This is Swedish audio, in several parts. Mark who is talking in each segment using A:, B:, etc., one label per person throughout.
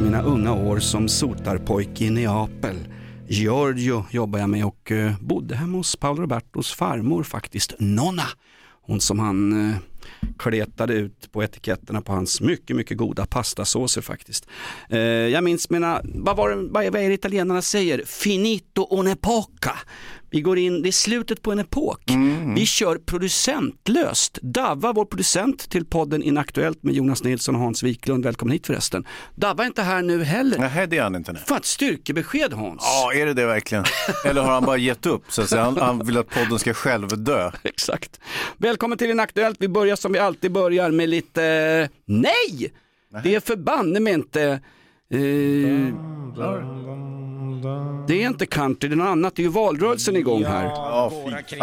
A: Minns mina unga år som sotarpojke i Neapel. Giorgio jobbade jag med och eh, bodde hemma hos Paolo Robertos farmor faktiskt, Nonna. Hon som han eh, kletade ut på etiketterna på hans mycket, mycket goda pastasåser faktiskt. Eh, jag minns mina, vad, var det, vad är det italienarna säger? Finito un'epoca. Vi går in, det är slutet på en epok. Vi kör producentlöst. Davva, vår producent till podden Inaktuellt med Jonas Nilsson och Hans Wiklund. Välkommen hit förresten. Davva är inte här nu heller.
B: Nej, det är han inte. Nej.
A: Fan, ett styrkebesked Hans.
B: Ja, är det det verkligen? Eller har han bara gett upp? Så att säga? Han, han vill att podden ska själv dö.
A: Exakt. Välkommen till Inaktuellt. Vi börjar som vi alltid börjar med lite, eh, nej! Det är förbanne mig inte, eh, det är inte country, det är något annat. Det är ju valrörelsen igång här.
B: Ja, fy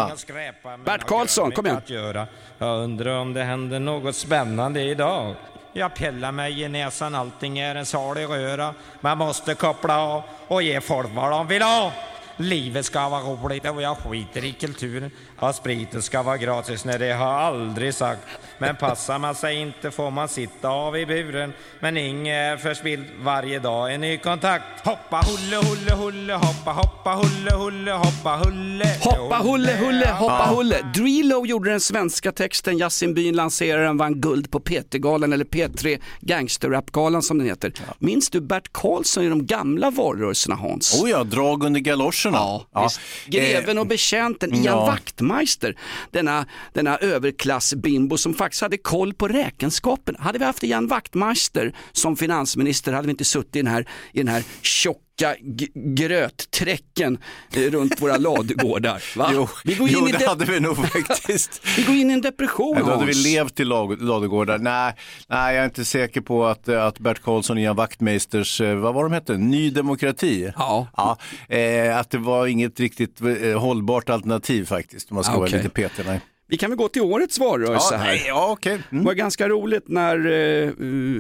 B: fan.
A: Bert Karlsson, kom igen.
C: igen. Jag undrar om det händer något spännande idag. Jag pillar mig i näsan, allting är en salig röra. Man måste koppla av och ge folk vad de vill ha. Livet ska vara roligt och jag skiter i kulturen. Ja, spriten ska vara gratis, nej det har jag aldrig sagt. Men passar man sig inte får man sitta av i buren. Men inget är förspillt, varje dag en ny kontakt. Hoppa hulle hulle hulle, hoppa hoppa hulle hulle, hoppa hulle.
A: Hoppa hulle hulle hoppa hulle. Drilo gjorde den svenska texten, Yasin Byn lanserade den, vann guld på PT-galan eller P3 Gangsterrapgalan som den heter. Minns du Bert Karlsson i de gamla valrörelserna Hans?
B: Oh ja, drag under galoscherna.
A: Ja, visst. Greven och betjänten, Ian
B: ja.
A: Wachtmeister, denna, denna överklassbimbo som faktiskt hade koll på räkenskapen. Hade vi haft Ian Wachtmeister som finansminister hade vi inte suttit i den här, i den här tjocka g- grötträcken eh, runt våra ladugårdar. Va?
B: Jo,
A: vi, går in
B: jo
A: i
B: det
A: de-
B: hade vi nog faktiskt.
A: vi går in i en depression
B: Ja, Då hade vi levt i ladugårdar. Nej, nej, jag är inte säker på att, eh, att Bert Karlsson och Ian Wachtmeisters, eh, vad var de hette, Ny Demokrati?
A: Ja.
B: ja eh, att det var inget riktigt hållbart alternativ faktiskt, om man ska
A: Ah,
B: vara lite petig.
A: Vi kan väl gå till årets valrörelse
B: Ja,
A: här.
B: ja.
A: Det
B: Mm.
A: var ganska roligt när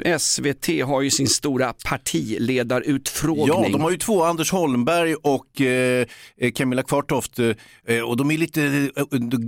A: eh, SVT har ju sin stora partiledarutfrågning.
B: Ja, de har ju två, Anders Holmberg och eh, Camilla Kvartoft, eh, och de är lite eh,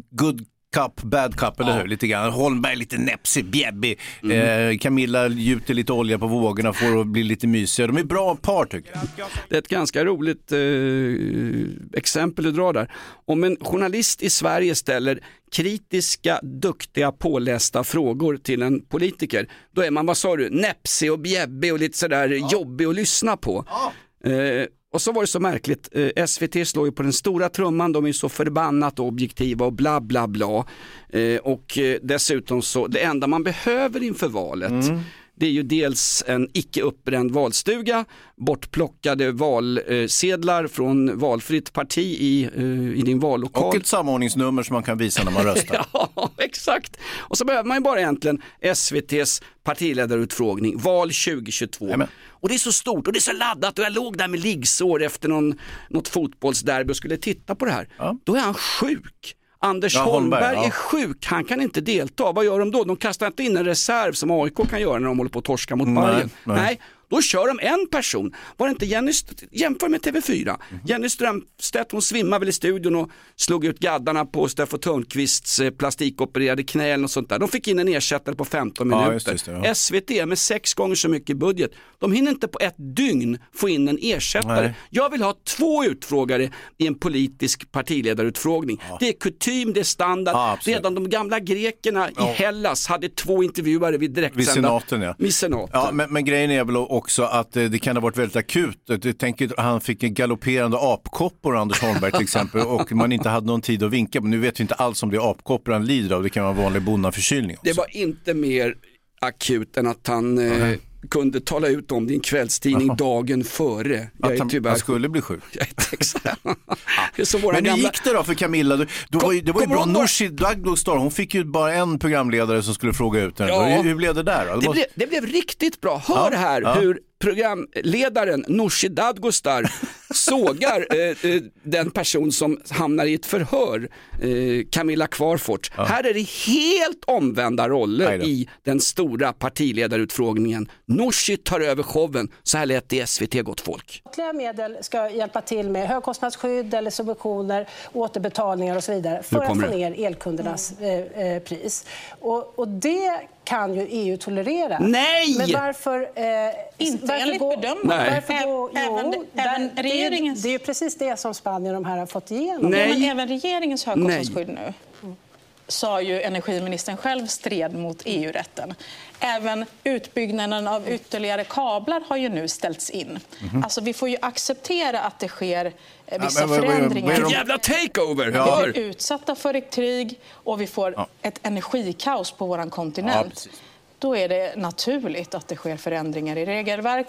B: good cup, bad cup, eller hur? Lite grann. Holmberg lite näpsig, bjäbbig.
A: Mm.
B: Eh, Camilla gjuter lite olja på vågorna för att bli lite mysiga. De är bra par tycker jag.
A: Det är ett ganska roligt eh, exempel du drar där. Om en journalist i Sverige ställer kritiska, duktiga, pålästa frågor till en politiker, då är man, vad sa du, näpsig och bjäbbig och lite sådär jobbig att lyssna på. Eh, och så var det så märkligt, eh, SVT slår ju på den stora trumman, de är så förbannat objektiva och bla bla bla. Eh, och eh, dessutom så, det enda man behöver inför valet, mm det är ju dels en icke uppbränd valstuga, bortplockade valsedlar från valfritt parti i, eh, i din vallokal.
B: Och ett samordningsnummer som man kan visa när man röstar.
A: Ja, exakt. Och så behöver man ju bara egentligen SVTs partiledarutfrågning, val 2022.
B: Jajamän.
A: Och det är så stort och det är så laddat och jag låg där med liggsår efter någon, något fotbollsderby och skulle titta på det här.
B: Ja.
A: Då är han sjuk. Anders
B: Ja,
A: Holmberg,
B: Holmberg, ja.
A: är sjuk, han kan inte delta. Vad gör de då? De kastar inte in en reserv som AIK kan göra när de håller på att torska mot
B: Nej,
A: Bayern.
B: nej.
A: nej. Då kör de en person. Var det inte Jenny, jämför med TV4.
B: Mhm.
A: Jenny Strömstedt hon svimmade väl i studion och slog ut gaddarna på Steffo Törnqvists eh, plastikopererade knä eller något sånt där. De fick in en ersättare på 15
B: Ja,
A: minuter.
B: just det, just det, ja.
A: SVT med sex gånger så mycket budget. De hinner inte på ett dygn få in en ersättare.
B: Nej.
A: Jag vill ha två utfrågare i en politisk partiledarutfrågning. Det är kutym, det är standard.
B: Ja.
A: Redan de gamla grekerna i
B: Ja.
A: Hellas hade två intervjuare vid direktsända.
B: Vid senaten ja.
A: Vid senaten.
B: Ja, men, men grejen är väl också att eh, det kan ha varit väldigt akut. Jag tänker, han fick en galopperande apkoppor, Anders Holmberg till exempel, och man inte hade någon tid att vinka. Men nu vet vi inte alls om det är apkoppor han lider av. Det kan vara vanlig bonnaförkylning också.
A: Det var inte mer akut än att han eh, kunde tala ut om din kvällstidning dagen före. Jag
B: Att han,
A: tyvärr
B: han skulle bli sjuk.
A: Jag är exakt.
B: Men hur
A: gamla...
B: gick det då för Camilla? Du, du var ju, det var ju bra. Nooshi Dadgostar, hon fick ju bara en programledare som skulle fråga ut henne.
A: Ja.
B: Hur, hur blev det där? Det
A: Det
B: måste-
A: blev, det blev riktigt bra. Hör
B: Ja,
A: här
B: ja.
A: hur programledaren Nooshi Dadgostar sågar eh, eh, den person som hamnar i ett förhör, eh, Camilla Kvarfort. Här är det helt omvända roller i den stora partiledarutfrågningen. Nooshi tar över showen. Så här lät det i SVT Gott Folk.
D: Statliga medel ska hjälpa till med högkostnadsskydd eller subventioner, återbetalningar och så vidare för att få
A: det.
D: ner elkundernas eh, eh, pris. Och, och det kan ju EU tolerera.
A: Nej!
D: Men varför... Eh,
E: Inte
D: varför
E: enligt
D: gå-
E: bedömare.
A: Nej.
D: Varför gå,
E: även-
D: jo,
E: även
D: där- är-
E: regeringens-
D: Det är ju precis det som Spanien och de här har fått igenom.
A: Nej.
E: Ja, men även regeringens högkostnadsskydd nu sa ju energiministern själv stred mot EU-rätten. Även utbyggnaden av ytterligare kablar har ju nu ställts in. Alltså, vi får ju acceptera att det sker eh, vissa
B: men vad- vad är
E: förändringar.
A: Vilken jävla takeover!
E: Vi blir utsatta för ett krig och vi får ett energikaos på vår
B: Ja,
E: kontinent.
B: precis.
E: Då är det naturligt att det sker förändringar i regelverk.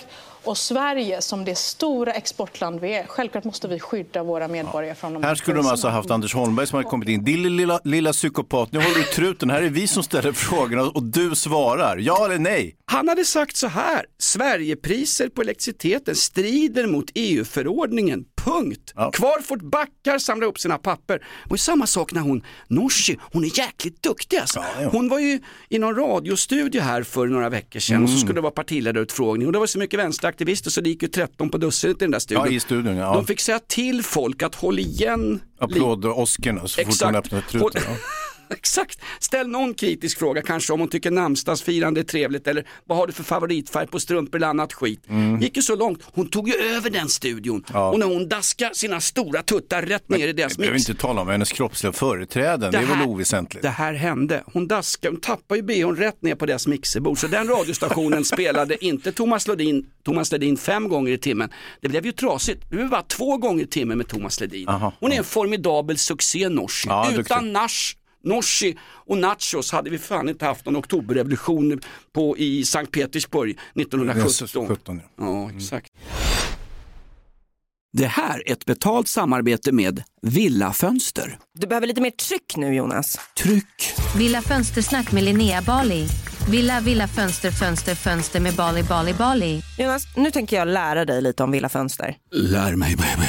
E: Och Sverige, som det stora exportland vi är, självklart måste vi skydda våra medborgare från de
B: Här skulle de alltså haft Anders Holmberg som hade kommit in. Din lilla, lilla psykopat, nu håller du truten. Här är vi som ställer frågorna och du svarar. Ja eller nej?
A: Han hade sagt så här, Sverigepriser på elektriciteten strider mot EU-förordningen, punkt.
B: Ja.
A: Kvarfort backar, samlar upp sina papper. Och i samma sak när hon, Nooshi, hon är jäkligt duktig alltså.
B: Ja, hon.
A: Var ju i någon radiostudio här för några veckor sedan
B: Mm.
A: och så skulle det vara partiledarutfrågning och det var så mycket vänsteraktivister så det gick ju 13 på dussinet i den där studion.
B: Ja, i studion, ja.
A: De fick säga till folk att håll igen lite.
B: Applåd-Oscarna så fort hon öppnar truten.
A: Exakt. Ställ någon kritisk fråga kanske om hon tycker namnsdagsfirande är trevligt eller vad har du för favoritfärg på strumpor eller annat skit. Gick ju så långt, hon tog ju över den studion
B: Mm. Ja.
A: och när hon daskar sina stora tuttar rätt ner i
B: Vi
A: deras
B: behöver
A: mix.
B: inte tala om hennes kroppsliga företräden, det, är väl oväsentligt.
A: Det här hände. Hon daskade, hon tappade ju bhn rätt ner på deras mixerbord. Så den radiostationen spelade inte Thomas Ledin, Thomas Ledin fem gånger i timmen. Det blev ju trasigt. Det blev bara två gånger i timmen med Thomas Ledin.
B: Aha,
A: Hon är en formidabel succé Nooshi.
B: Ja,
A: Utan
B: duktig.
A: Nash Nooshi och nachos hade vi fan inte haft någon oktoberrevolution på, i Sankt Petersburg 1917.
B: 17, ja.
A: Ja, exakt. Det här är ett betalt samarbete med Villa Fönster.
F: Du behöver lite mer tryck nu Jonas.
A: Tryck!
G: Villa Fönstersnack med Linnea Bali. Villa, villa, fönster, fönster, fönster med Bali, Bali, Bali.
F: Jonas, nu tänker jag lära dig lite om Villa Fönster.
A: Lär mig baby.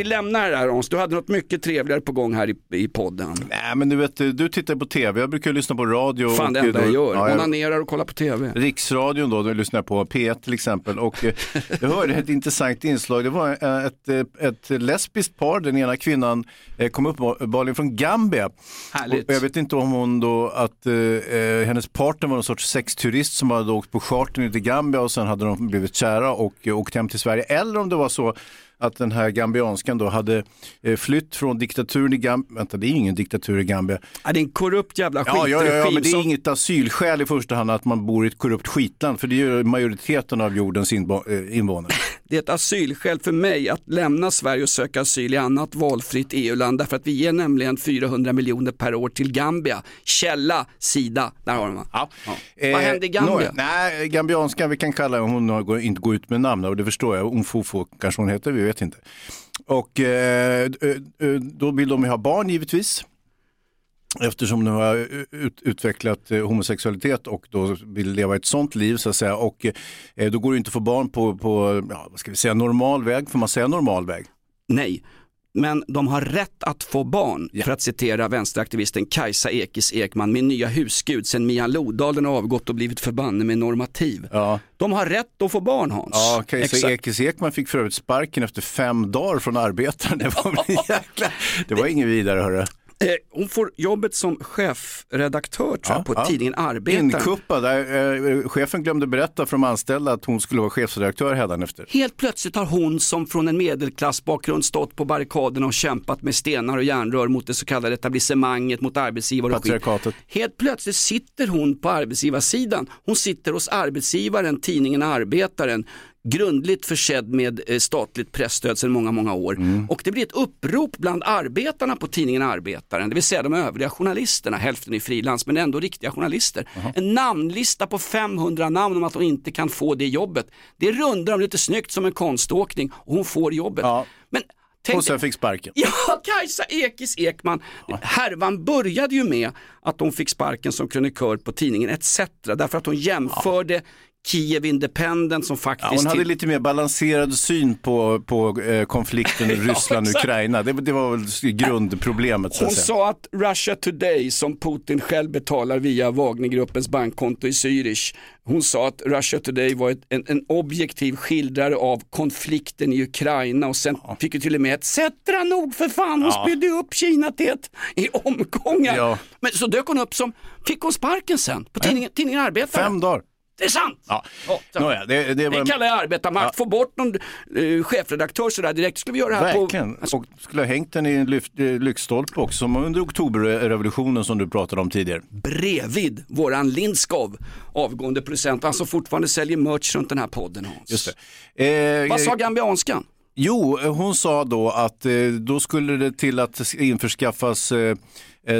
A: Vi lämnar det här Hans, du hade något mycket trevligare på gång här i, i podden.
B: Nej men du vet, du tittar på tv, jag brukar lyssna på radio.
A: Fan det enda jag gör,
B: Ja, jag-
A: onanerar och kollar på tv.
B: Riksradion då, då lyssnar jag på P1 till exempel och eh, jag hörde ett intressant inslag. Det var eh, ett, eh, ett lesbiskt par, den ena kvinnan kom uppenbarligen från Gambia.
A: Härligt.
B: Och jag vet inte om hon då, att eh, hennes partner var någon sorts sexturist som hade åkt på charter till Gambia och sen hade de blivit kära och åkt hem till Sverige. Eller om det var så att den här gambianskan då hade eh, flytt från diktaturen i Gambia. Vänta, det är ju ingen diktatur i Gambia.
A: Ja, det är en korrupt jävla
B: Ja, ja, ja, ja,
A: skitregim
B: men det är
A: som-
B: inget asylskäl i första hand att man bor i ett korrupt skitland, för det gör majoriteten av jordens eh, invånare.
A: Det är ett asylskäl för mig att lämna Sverige och söka asyl i annat valfritt EU-land därför att vi ger nämligen 400 miljoner per år till Gambia. Källa, Sida, där har de va?
B: Ja.
A: Vad hände i Gambia?
B: nå- nej, gambianska, vi kan kalla henne, hon har inte gå ut med namn och det förstår jag. Umfofo kanske hon heter, vi vet inte. Och eh, eh, eh, då vill de ju ha barn givetvis. Eftersom de har ut, utvecklat eh, homosexualitet och då vill leva ett sånt liv så att säga. Och eh, då går det inte att få barn på, på ja, vad ska vi säga, normal väg. Får man säga normal väg?
A: Nej, men de har rätt att få barn, för att citera vänsteraktivisten Kajsa Ekis Ekman, min nya husgud sen Mia Lodalen har avgått och blivit förbanne med normativ. De har rätt att få barn Hans.
B: Ja, Kajsa
A: Exakt.
B: Ekis Ekman fick för övrigt sparken efter fem dagar från arbetaren. Det var, jäkla... det var ingen vidare hörru.
A: Eh, hon får jobbet som chefredaktör tror jag, på tidningen Arbetaren.
B: Inkuppad. Eh, eh, chefen glömde berätta för de anställda att hon skulle vara chefredaktör hädanefter.
A: Helt plötsligt har hon som från en medelklassbakgrund stått på barrikaderna och kämpat med stenar och järnrör mot det så kallade etablissemanget, mot arbetsgivare och skit. Helt plötsligt sitter hon på arbetsgivarsidan. Hon sitter hos arbetsgivaren, tidningen Arbetaren, grundligt försedd med eh, statligt pressstöd sedan många, många år. Och det blir ett upprop bland arbetarna på tidningen Arbetaren, det vill säga de övriga journalisterna, hälften är frilans men ändå riktiga journalister. En namnlista på 500 namn om att hon inte kan få det jobbet. Det rundar de lite snyggt som en konståkning och hon får jobbet. Men tänk
B: Och sen fick sparken.
A: Ja, Kajsa Ekis Ekman. Härvan började ju med att hon fick sparken som krönikör på tidningen ETC. Därför att hon jämförde Kiev Independent som faktiskt...
B: Ja, hon hade lite mer balanserad syn på, på eh, konflikten
A: Ja,
B: Ryssland-Ukraina. Det, det var väl grundproblemet så
A: Hon
B: säga.
A: sa att Russia Today, som Putin själv betalar via Wagnergruppens bankkonto i Zürich, hon sa att Russia Today var ett, en, en objektiv skildrare av konflikten i Ukraina och sen fick ju till och med ett Sättra nog för fan, hon
B: Ja.
A: spydde upp Kina till ett i omgångar.
B: Ja.
A: Men så dök hon upp som, fick hon sparken sen på tidningen, tidningen Arbetaren.
B: Fem dagar.
A: Det är sant!
B: Ja.
A: så.
B: Nåja, det, det var...
A: Det kallar jag arbetarmakt. Få bort någon eh, chefredaktör sådär direkt. Skulle vi göra det här
B: Verkligen.
A: på...
B: Och skulle ha hängt den i en lyft, eh, lyktstolpe också, som under oktoberrevolutionen som du pratade om tidigare.
A: bredvid våran Lindskov, avgående producent, han som fortfarande säljer merch runt den här podden Hans.
B: Just det. Eh,
A: Vad sa gambianskan?
B: Jo, hon sa då att eh, då skulle det till att införskaffas eh,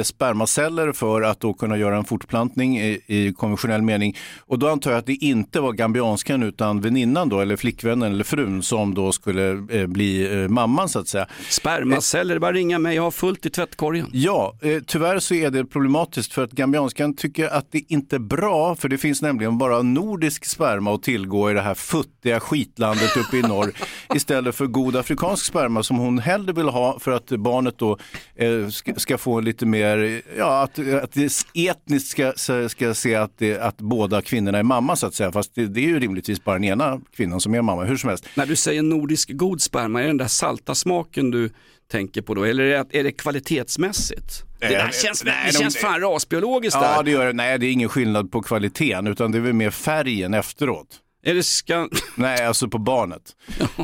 B: spermaceller för att då kunna göra en fortplantning i, i konventionell mening. Och då antar jag att det inte var gambianskan utan väninnan då, eller flickvännen eller frun som då skulle eh, bli eh, mamman så att säga.
A: Spermaceller, bara ringa mig, jag har fullt i tvättkorgen.
B: Ja, eh, tyvärr så är det problematiskt för att gambianskan tycker att det inte är bra för det finns nämligen bara nordisk sperma att tillgå i det här futtiga skitlandet uppe i norr istället för god afrikansk sperma som hon hellre vill ha för att barnet då eh, ska, ska få lite mer, ja att, att det etniskt ska, ska- se att, det, att båda kvinnorna är mamma så att säga fast det, det är ju rimligtvis bara den ena kvinnan som är mamma hur som helst.
A: När du säger nordisk god sperma, är det den där salta smaken du tänker på då? Eller är det, är det kvalitetsmässigt? Det där
B: Eh,
A: känns,
B: nej,
A: det
B: de-
A: känns fan rasbiologiskt
B: Ja,
A: där.
B: det gör det. Nej, det är ingen skillnad på kvaliteten utan det är väl mer färgen efteråt.
A: Är det ska...
B: Nej, alltså på barnet.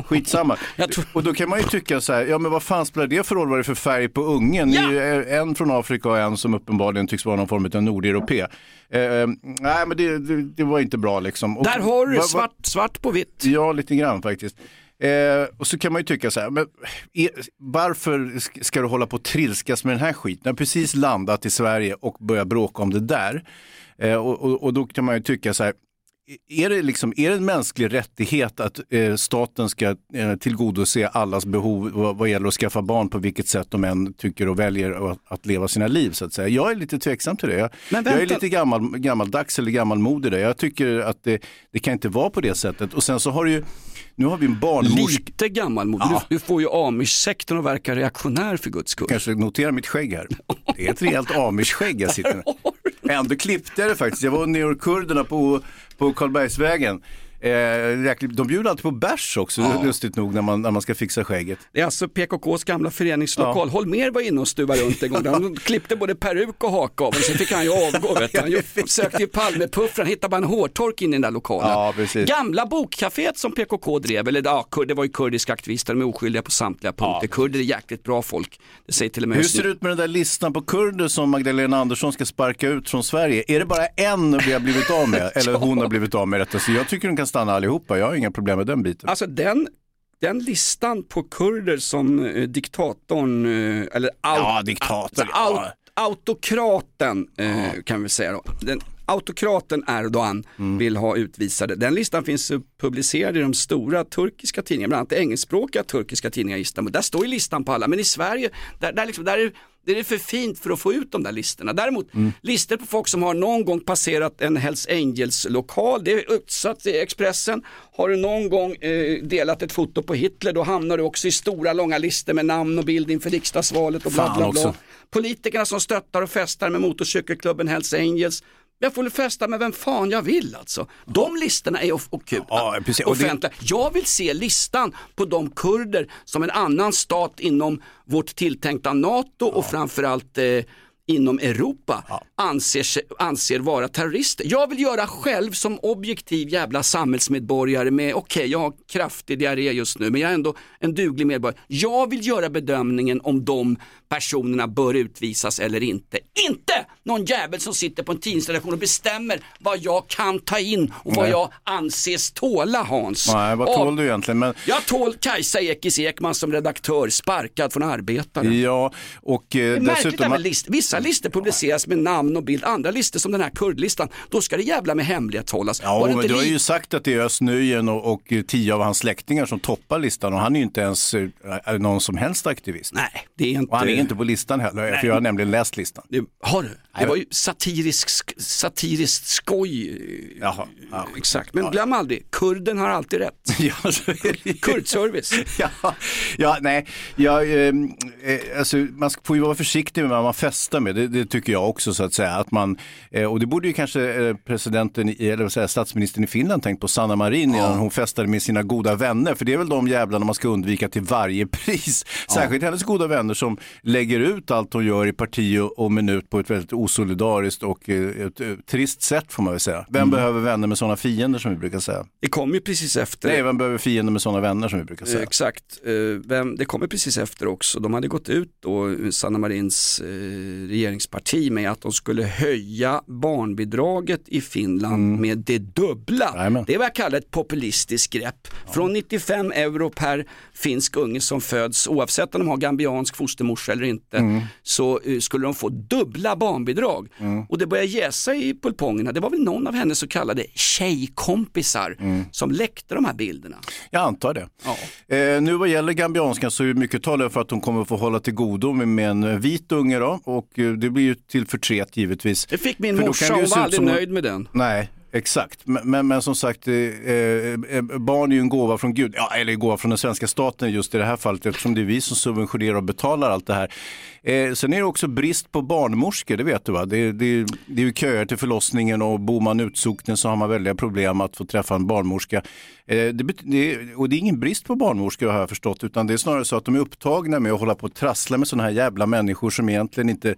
B: Skitsamma. Och då kan man ju tycka så här, ja men vad fan spelar det för roll vad det är för färg på ungen? Det är ju en från Afrika och en som uppenbarligen tycks vara någon form av nordeuropé. Eh, eh, nej men det, det, det var inte bra liksom. Och
A: Där har du
B: vad-
A: svart, svart på vitt.
B: Ja, lite grann faktiskt. Eh, och så kan man ju tycka så här, men är, varför sk- ska du hålla på och trilskas med den här skiten? Jag har precis landat i Sverige och börjat bråka om det där. Eh, och, och, och då kan man ju tycka så här, är det, liksom, är det en mänsklig rättighet att eh, staten ska eh, tillgodose allas behov vad, vad gäller att skaffa barn på vilket sätt de än tycker och väljer att, att leva sina liv? så att säga. Jag är lite tveksam till det. Jag, jag är lite gammal, gammaldags eller gammalmodig där. Jag tycker att det, det kan inte vara på det sättet. Och sen så har du ju, nu har vi en barnmorska.
A: Lite gammalmodig.
B: Ja.
A: Du, du får ju amish-sektorn att verka reaktionär för guds skull.
B: Kanske notera mitt skägg här. Det är ett rejält amish-skägg jag sitter med. Ändå klippte jag det faktiskt. Jag var nere hos kurderna på, på Karlbergsvägen. Eh, de bjuder alltid på bärs också,
A: Ja.
B: lustigt nog, när man, när man ska fixa skägget.
A: Det är alltså PKKs gamla föreningslokal.
B: Ja.
A: Holmer var inne och stuvade runt en gång. Han klippte både peruk och haka av och sen fick han ju avgå. Vet du. Han ju- sökte ju Palmepuffran, hittade bara en hårtork in i den där lokalen.
B: Ja.
A: Gamla bokcaféet som PKK drev, eller ja, det var ju kurdiska aktivister, de är oskyldiga på samtliga punkter. Kurder är jäkligt bra folk. Det säger till och med
B: Hur ser det ut med den där listan på kurder som Magdalena Andersson ska sparka ut från Sverige? Är det bara en vi har blivit av med? Eller hon har blivit av med rättare sagt. Jag tycker de kan stanna allihopa, jag har inga problem med den biten.
A: Alltså den, den listan på kurder som eh, diktatorn, eh, eller au,
B: Ja, diktator,
A: au,
B: ja.
A: autokraten eh, kan vi säga då. Den, autokraten Erdogan
B: Mm.
A: vill ha utvisade. Den listan finns publicerad i de stora turkiska tidningarna, bland annat engelskspråkiga turkiska tidningar i Istanbul. Där står ju listan på alla, men i Sverige, där, där, liksom, där är det är för fint för att få ut de där listorna. Däremot,
B: Mm.
A: listor på folk som har någon gång passerat en Hells Angels lokal, det är utsatt i Expressen. Har du någon gång eh, delat ett foto på Hitler, då hamnar du också i stora långa listor med namn och bild inför riksdagsvalet och bla bla bla. Politikerna som stöttar och festar med motorcykelklubben Hells Angels. Jag får väl festa med vem fan jag vill alltså. De listorna är off-
B: Ja, precis.
A: Offentliga. Jag vill se listan på de kurder som en annan stat inom vårt tilltänkta NATO och framförallt eh, inom Europa anser, sig, anser vara terrorister. Jag vill göra själv som objektiv jävla samhällsmedborgare med, okej jag har kraftig diarré just nu men jag är ändå en duglig medborgare. Jag vill göra bedömningen om de personerna bör utvisas eller inte. Inte någon jävel som sitter på en tidningsredaktion och bestämmer vad jag kan ta in och vad
B: Nej.
A: jag anses tåla Hans.
B: Nej, vad tål du egentligen? Men...
A: jag tål Kajsa Ekis Ekman som redaktör, sparkad från Arbetaren.
B: Ja, och eh,
A: Det är
B: dessutom...
A: med list. Vissa listor publiceras med namn och bild, andra listor som den här kurdlistan, då ska det jävla med hemlighetshållas.
B: Ja, men du har ju sagt att det är Özz och, och tio av hans släktingar som toppar listan och han är ju inte ens eh, någon som helst aktivist.
A: Nej, det är inte...
B: Och han är inte på listan heller,
A: Nej.
B: för jag har nämligen läst listan.
A: Det, har du? Det var ju satirisk, satiriskt skoj.
B: Jaha, ja.
A: Exakt, men glöm aldrig, kurden har alltid rätt.
B: Ja, så är det ju.
A: Kurdservice.
B: Ja, ja nej, ja, eh, eh, alltså, man får ju vara försiktig med vad man festar med, det, det tycker jag också så att säga. Att man, eh, och det borde ju kanske eh, presidenten, eller jag, statsministern i Finland tänkt på, Sanna Marin, innan hon festade med sina goda vänner. För det är väl de jävlarna man ska undvika till varje pris. Särskilt hennes goda vänner som lägger ut allt hon gör i parti och, och minut på ett väldigt osolidariskt och eh, ett, eh, trist sätt får man väl säga. Vem behöver vänner med sådana fiender som vi brukar säga?
A: Det kom ju precis efter.
B: Nej, vem behöver fiender med sådana vänner som vi brukar säga?
A: Exakt, Eh, vem, det kommer precis efter också. De hade gått ut då, Sanna Marins regeringsparti med att de skulle höja barnbidraget i Finland
B: Mm.
A: med det dubbla. Det är vad jag kallar ett populistiskt grepp. Från 95 euro per finsk unge som föds, oavsett om de har gambiansk fostermorsa eller inte,
B: Mm.
A: så skulle de få dubbla barnbidrag. Och det började jäsa i pulpongerna. Det var väl någon av hennes så kallade tjejkompisar
B: Mm.
A: som läckte de här bilderna.
B: Jag antar det. Eh, nu vad gäller gambianskan så är mycket talar för att hon kommer få hålla till godo med, en vit unge då och eh, det blir ju till förtret givetvis.
A: Det fick min
B: För
A: morsa, hon var aldrig
B: som
A: nöjd med den.
B: Nej, exakt. Men, men, men som sagt, eh, eh, eh, barn är ju en gåva från Gud, ja, eller en gåva från den svenska staten just i det här fallet eftersom det är vi som subventionerar och betalar allt det här. Eh, sen är det också brist på barnmorskor, det vet du va? Det, det, det är ju köer till förlossningen och bor man utsocknen så har man väldiga problem att få träffa en barnmorska. Eh, det, det, och det är ingen brist på barnmorskor har jag förstått, utan det är snarare så att de är upptagna med att hålla på och trassla med sådana här jävla människor som egentligen inte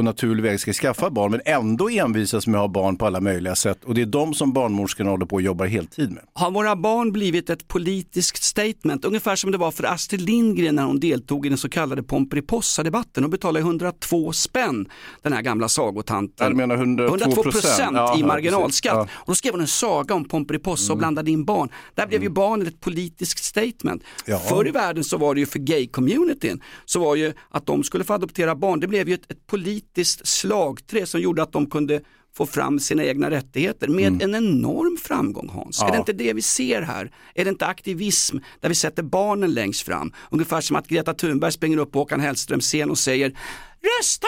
B: på naturlig väg ska skaffa barn, men ändå envisas med att ha barn på alla möjliga sätt. Och det är de som barnmorskorna håller på och jobbar heltid med.
A: Har våra barn blivit ett politiskt statement? Ungefär som det var för Astrid Lindgren när hon deltog i den så kallade Pomperipossa-debatten. Hon betalade 102 spänn, den här gamla sagotanten.
B: Jag menar 102
A: procent
B: Ja,
A: i
B: ja,
A: marginalskatt.
B: precis.
A: Och då skrev hon en saga om Pomperipossa och blandade in barn. Där blev ju barnet ett politiskt statement.
B: Ja.
A: Förr i världen så var det ju för gay-communityn, så var ju att de skulle få adoptera barn, det blev ju ett, ett politiskt slagträ som gjorde att de kunde få fram sina egna rättigheter med en enorm framgång Hans.
B: Ja.
A: Är det inte det vi ser här? Är det inte aktivism där vi sätter barnen längst fram? Ungefär som att Greta Thunberg springer upp på Håkan Hellströms scen och säger Rösta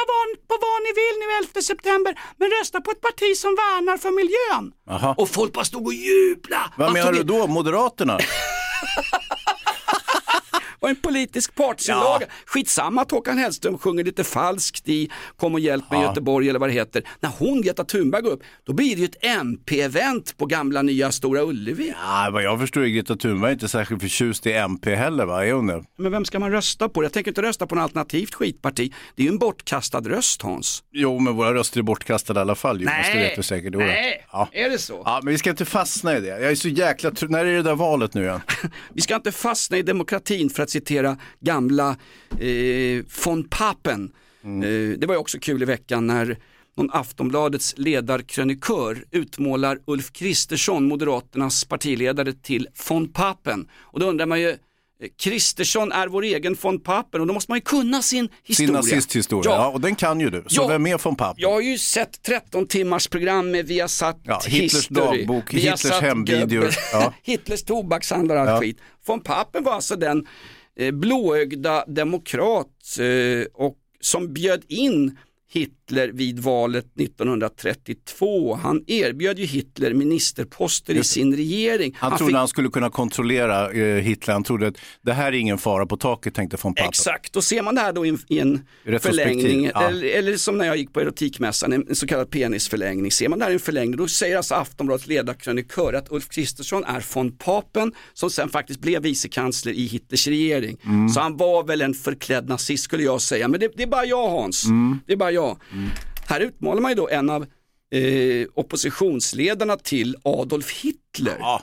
A: på vad ni vill nu 11 september, men rösta på ett parti som värnar för miljön.
B: Aha.
A: Och folk bara stod och jublade.
B: Vad menar du då? Moderaterna?
A: var en politisk partsinlaga. Skitsamma att Håkan Hellström sjunger lite falskt i Kom och hjälp mig
B: Ja.
A: Göteborg eller vad det heter. När hon, Greta Thunberg, går upp, då blir det ju ett MP-event på gamla nya Stora Ullevi.
B: Ja, vad jag förstår är Greta Thunberg inte särskilt förtjust i MP heller, va? Är hon det?
A: Men vem ska man rösta på? Jag tänker inte rösta på något alternativt skitparti. Det är ju en bortkastad röst Hans.
B: Jo, men våra röster är bortkastade i alla fall. Jonas, det vet du säkert.
A: Nej,
B: Ja.
A: är det så?
B: Ja, men vi ska inte fastna i det. Jag är så jäkla När är det där valet nu igen?
A: Vi ska inte fastna i demokratin för att citera gamla eh, von Papen. Eh, det var ju också kul i veckan när någon Aftonbladets ledarkrönikör utmålar Ulf Kristersson, Moderaternas partiledare, till von Papen. Och då undrar man ju, eh, Kristersson är vår egen von Papen och då måste man ju kunna sin historia.
B: Sin nazisthistoria. Ja. och den kan ju du. Så
A: Ja.
B: vem är von Papen?
A: Jag har ju sett 13 timmars program med Viasat
B: Ja, Hitlers
A: History,
B: dagbok, Hitlers hemvideor. Ja.
A: Hitlers tobakshandlare och
B: Ja.
A: skit. Von Papen var alltså den Eh, blåögda demokrat eh, och som bjöd in Hitler vid valet 1932. Han erbjöd ju Hitler ministerposter i sin regering.
B: Han, trodde
A: fick-
B: han skulle kunna kontrollera eh, Hitler. Han trodde att det här är ingen fara på taket, tänkte von Papen.
A: Exakt, och ser man det här då i en, i en förlängning,
B: ja.
A: eller, eller som när jag gick på erotikmässan, en, en så kallad penisförlängning. Ser man det här i en förlängning, då säger alltså Aftonbladets ledarkrönikör att Ulf Kristersson är von Papen, som sen faktiskt blev vicekansler i Hitlers regering.
B: Mm.
A: Så han var väl en förklädd nazist skulle jag säga, men det, det är bara jag Hans.
B: Mm.
A: Det är bara jag. Här utmanar man ju då en av eh, oppositionsledarna till Adolf Hitler.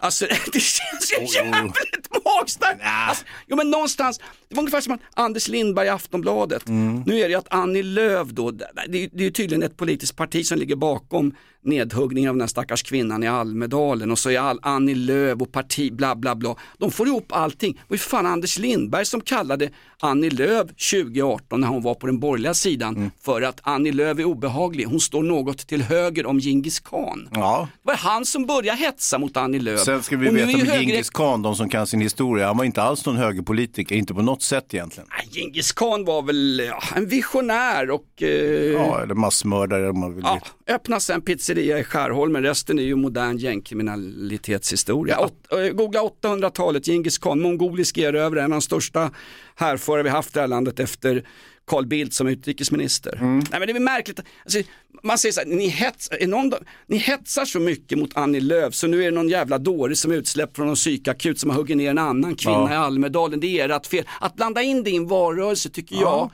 A: Alltså det känns ju jävligt magstarkt. Alltså, jo men någonstans, det var ungefär som Anders Lindberg i Aftonbladet. Nu är det ju att Annie Lööf då, det det är ju tydligen ett politiskt parti som ligger bakom nedhuggningen av den här stackars kvinnan i Almedalen och så är all Annie Lööf och parti bla bla bla. De får ihop allting. Det var ju fan Anders Lindberg som kallade Annie Lööf 2018 när hon var på den borgerliga sidan för att Annie Lööf är obehaglig. Hon står något till höger om Genghis khan.
B: Ja.
A: Det var han som började hetsa mot Annie Lööf.
B: Sen ska vi
A: Och
B: veta med
A: höger-
B: Genghis khan, de som kan sin historia, han var inte alls någon högerpolitiker, inte på något sätt egentligen.
A: Genghis khan var väl ja, en visionär och eh,
B: Ja, eller massmördare om man vill.
A: Ja, öppna sen pizzeria i Skärholmen, resten är ju modern gängkriminalitetshistoria. Åt, eh, googla 800-talet, Genghis khan, mongolisk erövrare, en av de största härförare vi haft i det här landet efter Carl Bildt som utrikesminister.
B: Mm.
A: Nej men det är märkligt, alltså, man säger så här, ni, hets, någon, ni hetsar så mycket mot Annie Lööf så nu är det någon jävla dåre som är utsläppt från någon psykakut som har huggit ner en annan kvinna
B: Ja.
A: i Almedalen, det är ert fel. Att blanda in det i en valrörelse tycker jag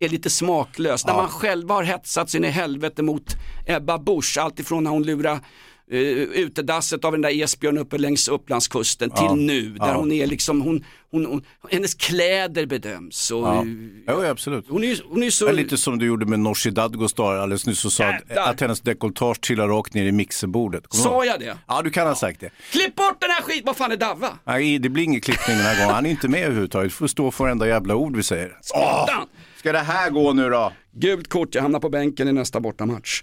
A: är lite smaklöst. När
B: Ja.
A: man själva har hetsat sin i helvete mot Ebba Busch, alltifrån när hon lurade uh, utedasset av den där Esbjörn uppe längs Upplandskusten
B: Ja.
A: till nu, där
B: Ja.
A: hon är liksom, hon, hon, hon, hennes kläder bedöms. Och,
B: Ja. Jo, absolut.
A: Hon är, hon är så...
B: Lite som du gjorde med Nooshi Dadgostar alldeles nyss och sa att,
A: Jävlar.
B: att hennes dekolletage trillar rakt ner i mixerbordet.
A: Sa jag det?
B: Ja, du kan ha sagt det.
A: Klipp bort den här skiten, vad fan är Davva?
B: Nej, det blir ingen klippning den här gången. Han är inte med överhuvudtaget. Du får stå för varenda jävla ord vi säger. Ska det här gå nu då?
A: Gult kort, jag hamnar på bänken i nästa bortamatch.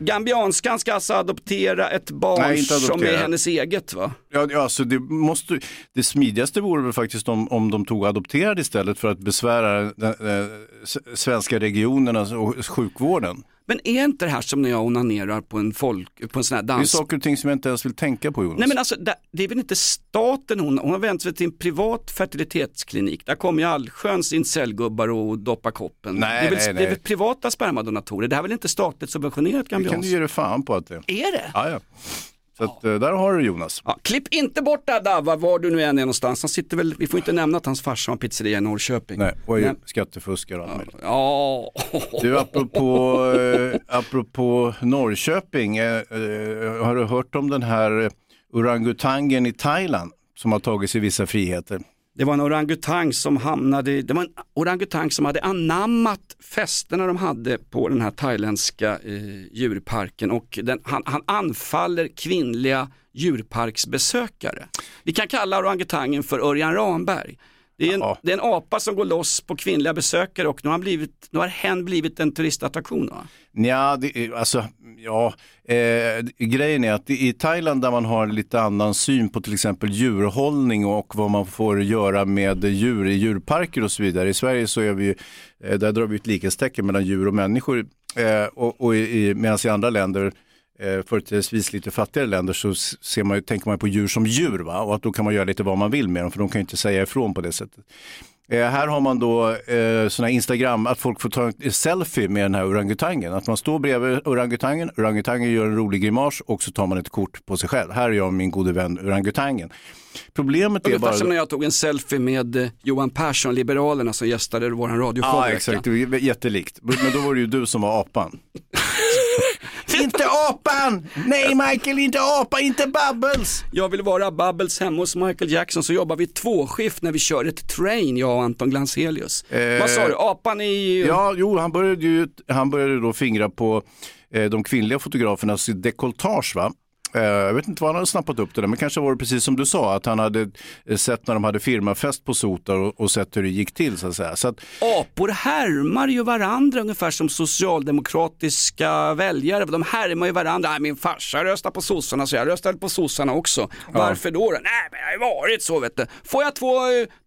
A: Gambianskan ska alltså adoptera ett barn
B: Nej, inte
A: som är
B: adoptera.
A: hennes eget va?
B: Ja, ja, alltså det, måste, det smidigaste vore väl faktiskt om, om de tog adopterade istället för att besvära den, eh, s- svenska regionerna och sjukvården.
A: Men är inte det här som när jag onanerar på en, folk, på en sån här
B: Det är
A: dans...
B: saker och ting som jag inte ens vill tänka på Jonas.
A: Nej men alltså, det, är väl inte staten hon, hon har vänt sig till en privat fertilitetsklinik. Där kommer ju allsköns incellgubbar och doppar koppen.
B: Nej,
A: det, är väl,
B: nej,
A: det är
B: nej.
A: väl privata spermadonatorer. Det här är väl inte statligt subventionerat
B: det kan du ge dig fan på att det
A: Är det?
B: Ja, ja. Så att, eh, där har du Jonas.
A: Ja, klipp inte bort Dava, var du nu än är någonstans. Han sitter väl, vi får inte nämna att hans farsa har en pizzeria i Norrköping.
B: Nej, och är
A: Men-
B: skattefuskare och allt möjligt.
A: Ja.
B: Du, apropå, eh, apropå Norrköping, eh, eh, har du hört om den här orangutangen i Thailand som har tagit sig vissa friheter?
A: Det var en orangutang som hamnade, det var en orangutang som hade anammat festerna de hade på den här thailändska eh, djurparken och den, han, han anfaller kvinnliga djurparksbesökare. Vi kan kalla orangutangen för Örjan Ramberg. Det är, en, det är en apa som går loss på kvinnliga besökare och nu har, han blivit, nu har hen blivit en turistattraktion. Va?
B: Ja, det, alltså, ja eh, grejen är att i Thailand där man har lite annan syn på till exempel djurhållning och vad man får göra med djur i djurparker och så vidare. I Sverige så är vi, eh, där drar vi ett likhetstecken mellan djur och människor. Eh, och och i, i- medan i andra länder eh, företrädesvis lite fattigare länder så ser man, tänker man på djur som djur va? och att då kan man göra lite vad man vill med dem för de kan ju inte säga ifrån på det sättet. Eh, här har man då eh, såna Instagram, att folk får ta en selfie med den här orangutangen. Att man står bredvid orangutangen, orangutangen gör en rolig grimas och så tar man ett kort på sig själv. Här är jag och min gode vän orangutangen. Problemet är bara...
A: som när jag tog en selfie med eh, Johan Persson, Liberalerna, som gästade vår radioshow.
B: Ja,
A: i
B: exakt.
A: veckan.
B: Jättelikt. Men då var det ju du som var apan. inte apan! Nej Michael, inte apa, inte Bubbles!
A: Jag vill vara Bubbles hemma hos Michael Jackson så jobbar vi tvåskift när vi kör ett train, jag och Anton Glanzelius. Vad sa du, apan i...
B: Eh, Ja, jo, han började ju han började då fingra på eh, de kvinnliga fotografernas dekolletage. Va? Eh, jag vet inte vad han hade snappat upp det där, men kanske var det precis som du sa, att han hade eh, sett när de hade firmafest på Sotar och, och sett hur det gick till. Så att säga. Så att,
A: Apor härmar ju varandra ungefär som socialdemokratiska väljare. De härmar ju varandra. Min farsa röstar på sossarna så jag röstade på sossarna också. Varför då? då? Nej, men det har ju varit så vet du. Får jag två,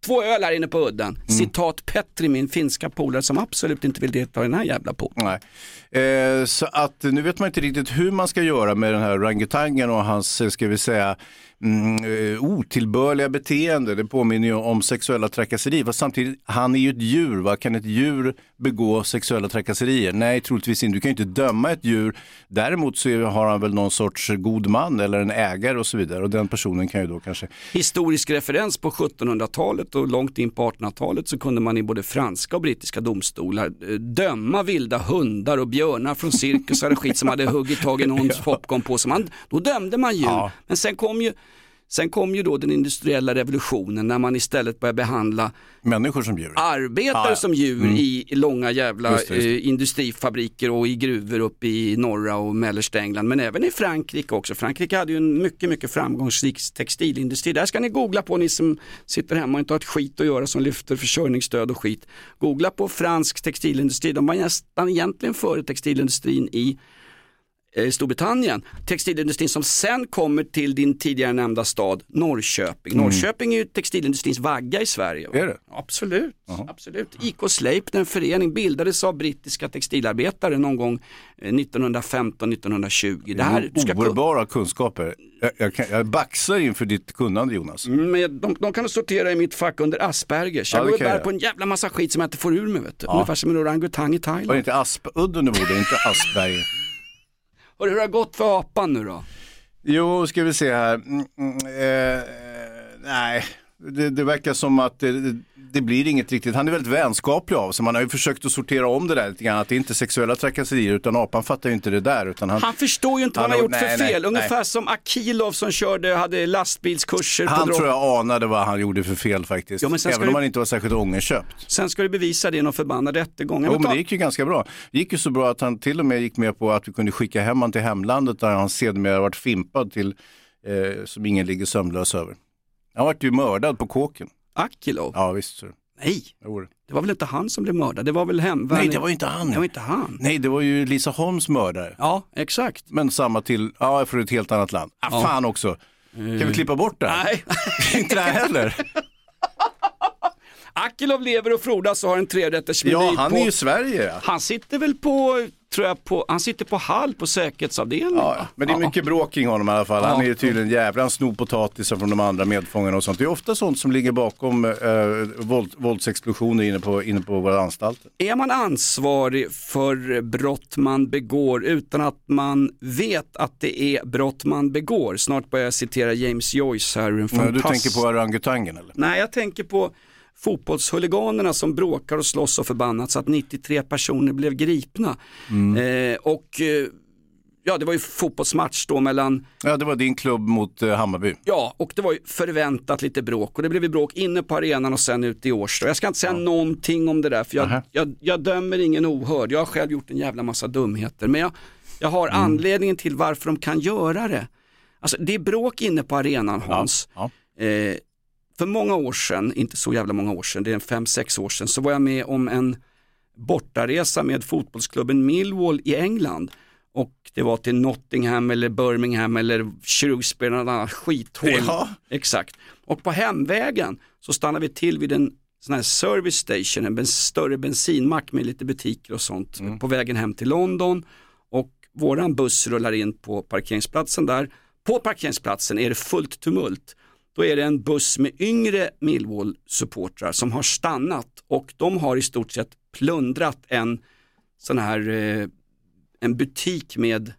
A: två öl här inne på udden? Citat Petri, min finska polare som absolut inte vill delta i den här jävla podden.
B: Nej. Eh, så att nu vet man inte riktigt hur man ska göra med den här orangutangen och hans, eh, ska vi säga, mm, eh, otillbörliga beteende. Det påminner ju om sexuella trakasserier. Fast samtidigt, han är ju ett djur. Va? Kan ett djur begå sexuella trakasserier? Nej, troligtvis inte. Du kan ju inte döma ett djur. Däremot så har han väl någon sorts god man eller en ägare och så vidare. Och den personen kan ju då kanske
A: Historisk referens på 1700-talet och långt in på 1800-talet så kunde man i både franska och brittiska domstolar eh, döma vilda hundar och björnar från cirkusar och skit som hade huggit tag i någons popcorn på sig. Man, då dömde man djur. Men sen kom ju Sen kom ju då den industriella revolutionen när man istället började behandla
B: människor som djur.
A: arbetare
B: Ja, ja.
A: som djur
B: Mm.
A: i långa jävla
B: Just det, just det.
A: Eh, industrifabriker och i gruvor uppe i norra och mellersta England. Men även i Frankrike också. Frankrike hade ju en mycket, mycket framgångsrik textilindustri. Där ska ni googla på ni som sitter hemma och inte har ett skit att göra som lyfter försörjningsstöd och skit. Googla på fransk textilindustri. De var nästan egentligen före textilindustrin i Storbritannien. Textilindustrin som sen kommer till din tidigare nämnda stad Norrköping.
B: Mm.
A: Norrköping är ju textilindustrins vagga i Sverige.
B: Är det?
A: Absolut. Absolut. IK Sleipner, en förening, bildades av brittiska textilarbetare någon gång eh, 1915-1920. Det här, ska
B: Oerhörbara kunskaper. Jag, jag, kan, jag baxar inför ditt kunnande Jonas.
A: med, de, de kan sortera i mitt fack under Aspergers.
B: Ja,
A: Jag
B: det
A: går
B: kan
A: bär på en jävla massa skit som jag inte får ur mig. Vet du.
B: Ja.
A: Ungefär som en orangutang i
B: Var det
A: Thailand.
B: inte Aspudden du bodde, inte Asperger?
A: Hur har det gått för apan nu då?
B: Jo, ska vi se här. Mm, mm, eh, nej, det, det verkar som att det, det blir inget riktigt. Han är väldigt vänskaplig av sig. Man har ju försökt att sortera om det där lite grann. Att det inte är sexuella trakasserier utan apan fattar ju inte det där. Utan han,
A: Han förstår ju inte vad han har gjort
B: nej,
A: för
B: nej,
A: fel.
B: nej.
A: Ungefär som Akilov som körde, hade lastbilskurser
B: Han tror jag anade vad han gjorde för fel faktiskt.
A: Ja,
B: Även om
A: du-
B: han inte var särskilt ångerköpt.
A: Sen ska du bevisa det i någon förbannad rättegång.
B: Jo,
A: Men
B: men det gick ju ganska bra. Det gick ju så bra att han till och med gick med på att vi kunde skicka hem han till hemlandet där han sedermera varit fimpad till, eh, som ingen ligger sömnlös över. Han vart ju mördad på kåken.
A: Akilov?
B: Ja, visst. Så.
A: Nej,
B: det.
A: var väl inte han som blev mördad, det var väl hemvärnet.
B: Nej, det var inte han.
A: Det var inte han.
B: Nej, det var ju Lisa Holms mördare.
A: Ja, exakt.
B: Men samma till, ja, från ett helt annat land. Ah,
A: Ja.
B: Fan också. Kan vi klippa bort det här?
A: Nej.
B: inte det här heller.
A: Akilov lever och frodas och har en trerättersmeny
B: Ja, han
A: på...
B: är ju i Sverige.
A: Han sitter väl på, tror jag, på, han sitter på Hall på säkerhetsavdelningen.
B: Ja, men det är mycket bråk kring honom i alla fall. Han är ju tydligen jävla, han snor potatisen från de andra medfångarna och sånt. Det är ofta sånt som ligger bakom eh, våld, våldsexplosioner inne på, inne på våra anstalter.
A: Är man ansvarig för brott man begår utan att man vet att det är brott man begår? Snart börjar jag citera James Joyce här en
B: Men du tänker på orangutangen eller?
A: Nej, jag tänker på fotbollshuliganerna som bråkar och slåss och förbannat så att 93 personer blev gripna.
B: Mm.
A: Eh, och eh, ja, det var ju fotbollsmatch då mellan
B: Ja, det var din klubb mot eh, Hammarby.
A: Ja, och det var ju förväntat lite bråk och det blev ju bråk inne på arenan och sen ute i Årsta. Jag ska inte säga någonting om det där för jag,
B: Nähä.
A: jag, jag dömer ingen ohörd. Jag har själv gjort en jävla massa dumheter. Men jag, jag har
B: Mm.
A: anledningen till varför de kan göra det. Alltså det är bråk inne på arenan Hans. Eh, för många år sedan, inte så jävla många år sedan, det är en fem sex år sedan, så var jag med om en bortaresa med fotbollsklubben Millwall i England. Och det var till Nottingham eller Birmingham eller Shrewsbury, något annat skithål.
B: Ja.
A: Exakt. Och på hemvägen så stannade vi till vid en sån här service station, en större bensinmack med lite butiker och sånt på vägen hem till London. Och våran buss rullar in på parkeringsplatsen där. På parkeringsplatsen är det fullt tumult. Då är det en buss med yngre Millwall-supportrar som har stannat och de har i stort sett plundrat en sån här eh, en butik med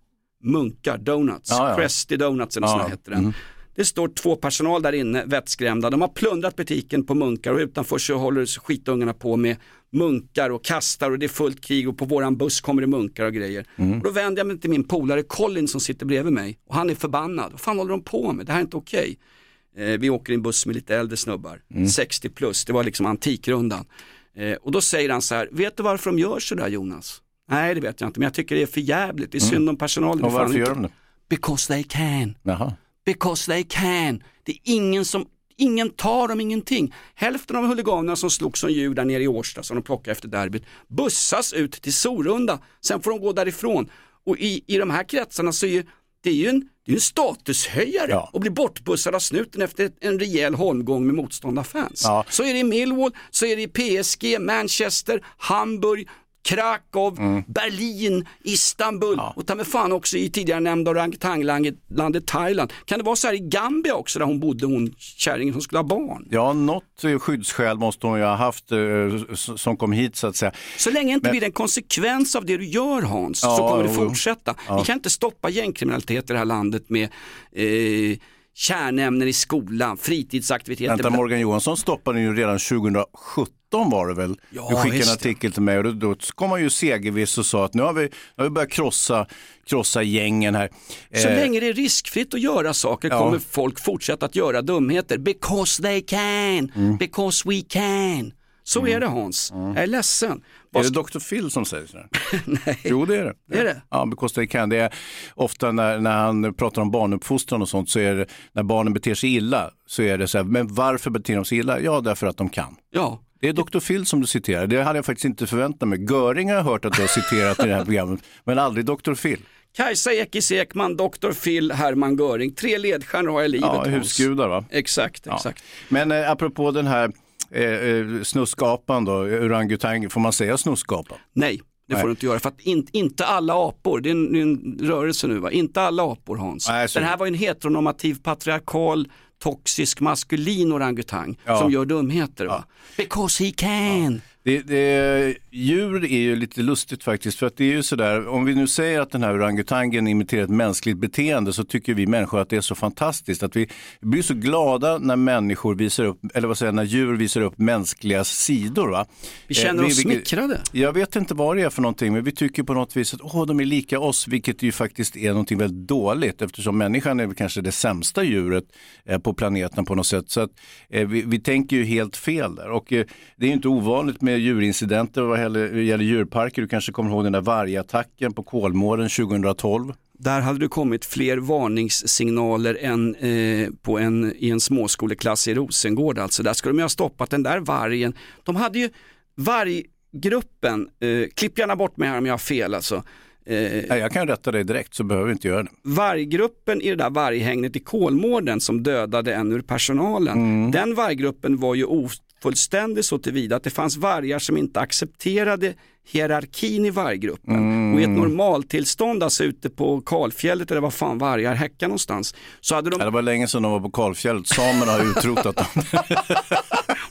A: munkar, donuts,
B: Ja, ja.
A: Crusty Donuts eller
B: Ja,
A: sån heter den.
B: mm.
A: Det står två personal där inne, vettskrämda. De har plundrat butiken på munkar och utanför så håller skitungarna på med munkar och kastar och det är fullt krig och på våran buss kommer det munkar och grejer.
B: Mm.
A: Och då vänder jag mig till min polare Colin som sitter bredvid mig och han är förbannad. Vad fan håller de på med? Det här är inte okej. Eh, vi åker i en buss med lite äldre snubbar,
B: Mm.
A: 60 plus, det var liksom antikrundan. Eh, och då säger han så här, vet du varför de gör så där Jonas? Nej det vet jag inte, men jag tycker det är för jävligt. det är synd om personalen.
B: Mm. Och varför gör de det?
A: Because they can.
B: Jaha.
A: Because they can. Det är ingen som, ingen tar dem ingenting. Hälften av huliganerna som slogs som djur där nere i Årsta som de plockade efter derbyt bussas ut till Sorunda, sen får de gå därifrån. Och i, i de här kretsarna så är det är ju en, det är ju en statushöjare att bli bortbussad av snuten efter en rejäl holmgång med motståndarfans.
B: Ja.
A: Så är det i Millwall, så är det i PSG, Manchester, Hamburg, Krakow,
B: Mm.
A: Berlin, Istanbul och ta mig fan också i tidigare nämnda orangutanglandet Thailand. Kan det vara så här i Gambia också där hon bodde, hon kärringen som skulle ha barn?
B: Ja, något eh, skyddsskäl måste hon ju ha haft eh, som kom hit så att säga.
A: Så länge inte
B: Men-
A: blir det en konsekvens av det du gör Hans, så
B: Ja,
A: kommer det fortsätta.
B: Ja.
A: Vi kan inte stoppa gängkriminalitet i det här landet med eh, kärnämnen i skolan, fritidsaktiviteter.
B: Vänta, Morgan Johansson stoppade ju redan 2017 var det väl?
A: Ja,
B: du skickade en artikel till mig och då, då kom han ju segerviss och sa att nu har vi, nu har vi börjat krossa, krossa gängen här.
A: Så
B: Eh,
A: länge det är riskfritt att göra saker
B: Ja.
A: kommer folk fortsätta att göra dumheter. Because they can,
B: Mm.
A: because we can. Så är det Hans, jag är ledsen.
B: Är det Dr. Phil som säger sådär? Nej. Jo, det är det.
A: Är det?
B: Ja, because they can. Det är ofta när, när han pratar om barnuppfostran och sånt så är det, när barnen beter sig illa så är det så här, men varför beter de sig illa? Ja, därför att de kan.
A: Ja.
B: Det är Dr. Phil som du citerar. Det hade jag faktiskt inte förväntat mig. Göring har jag hört att du har citerat i det här programmet, men aldrig Dr. Phil.
A: Kajsa Ekis Ekman, Dr. Phil, Hermann Göring. Tre ledstjärnor har jag i livet
B: Ja, husgudar va?
A: Exakt,
B: Ja.
A: exakt.
B: Men eh, apropå den här eh, eh, snusskapan då, orangutang, får man säga snusskapan?
A: Nej, det
B: Nej.
A: får du inte göra. För att in, inte alla apor, det är en, en rörelse nu va, inte alla apor Hans.
B: Nej,
A: Den här var en heteronormativ patriarkal toxisk maskulin orangutang
B: Ja.
A: som gör dumheter. Va? Because he can.
B: Det, det, djur är ju lite lustigt faktiskt, för att det är ju sådär, om vi nu säger att den här orangutangen imiterar ett mänskligt beteende så tycker vi människor att det är så fantastiskt, att vi blir så glada när människor visar upp, eller vad säger när djur visar upp mänskliga sidor. Va?
A: Vi känner
B: Eh,
A: oss smickrade.
B: Jag vet inte vad det är för någonting, men vi tycker på något vis att åh, de är lika oss, vilket ju faktiskt är någonting väldigt dåligt, eftersom människan är kanske det sämsta djuret eh, på planeten på något sätt. Så att, eh, vi, vi tänker ju helt fel där. Och eh, det är ju inte ovanligt med djurincidenter vad gäller djurparker. Du kanske kommer ihåg den där vargattacken på Kolmården 2012.
A: Där hade det kommit fler varningssignaler än eh, på en, i en småskoleklass i Rosengård. Alltså där skulle de ju ha stoppat den där vargen. De hade ju varggruppen, eh, klipp gärna bort mig här om jag har fel alltså. Eh,
B: Nej, jag kan rätta dig direkt så behöver vi inte göra det.
A: varggruppen i det där varghägnet i Kolmården som dödade en ur personalen,
B: Mm.
A: den varggruppen var ju ofullständig så tillvida att det fanns vargar som inte accepterade hierarkin i varggruppen.
B: Mm.
A: Och i ett normaltillstånd, alltså ute på kalfjället eller var fan vargar häckar någonstans, så hade de
B: det var länge sedan de var på kalfjället. Samerna har utrotat dem.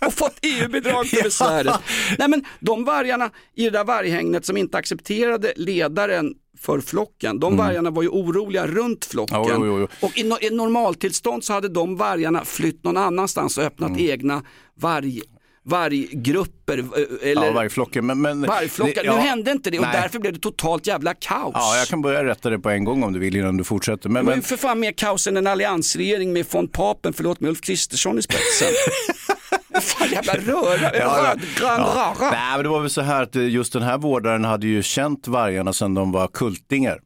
A: och fått EU-bidrag för besväret. Nej men de vargarna i det där varghägnet som inte accepterade ledaren för flocken, de vargarna var ju oroliga runt flocken.
B: Mm. Jo, jo, jo.
A: Och i, no i normaltillstånd så hade de vargarna flytt någon annanstans och öppnat
B: Mm.
A: egna varg varggrupper. eh, Eller
B: Ja, vargflocken. Men, men,
A: vargflockar.
B: det- ja.
A: Nu hände inte det och
B: Nej.
A: därför blev det totalt jävla kaos.
B: Ja, jag kan börja rätta det på en gång om du vill innan du fortsätter. Men,
A: Det var ju för fan mer kaos än en alliansregering med von Papen, förlåt med Ulf Kristersson i spetsen. fan jävla röra, rödgrön
B: ja.
A: rara.
B: Nej, men det var väl så här att eh, just den här vårdaren hade ju känt vargarna sedan de var kultingar.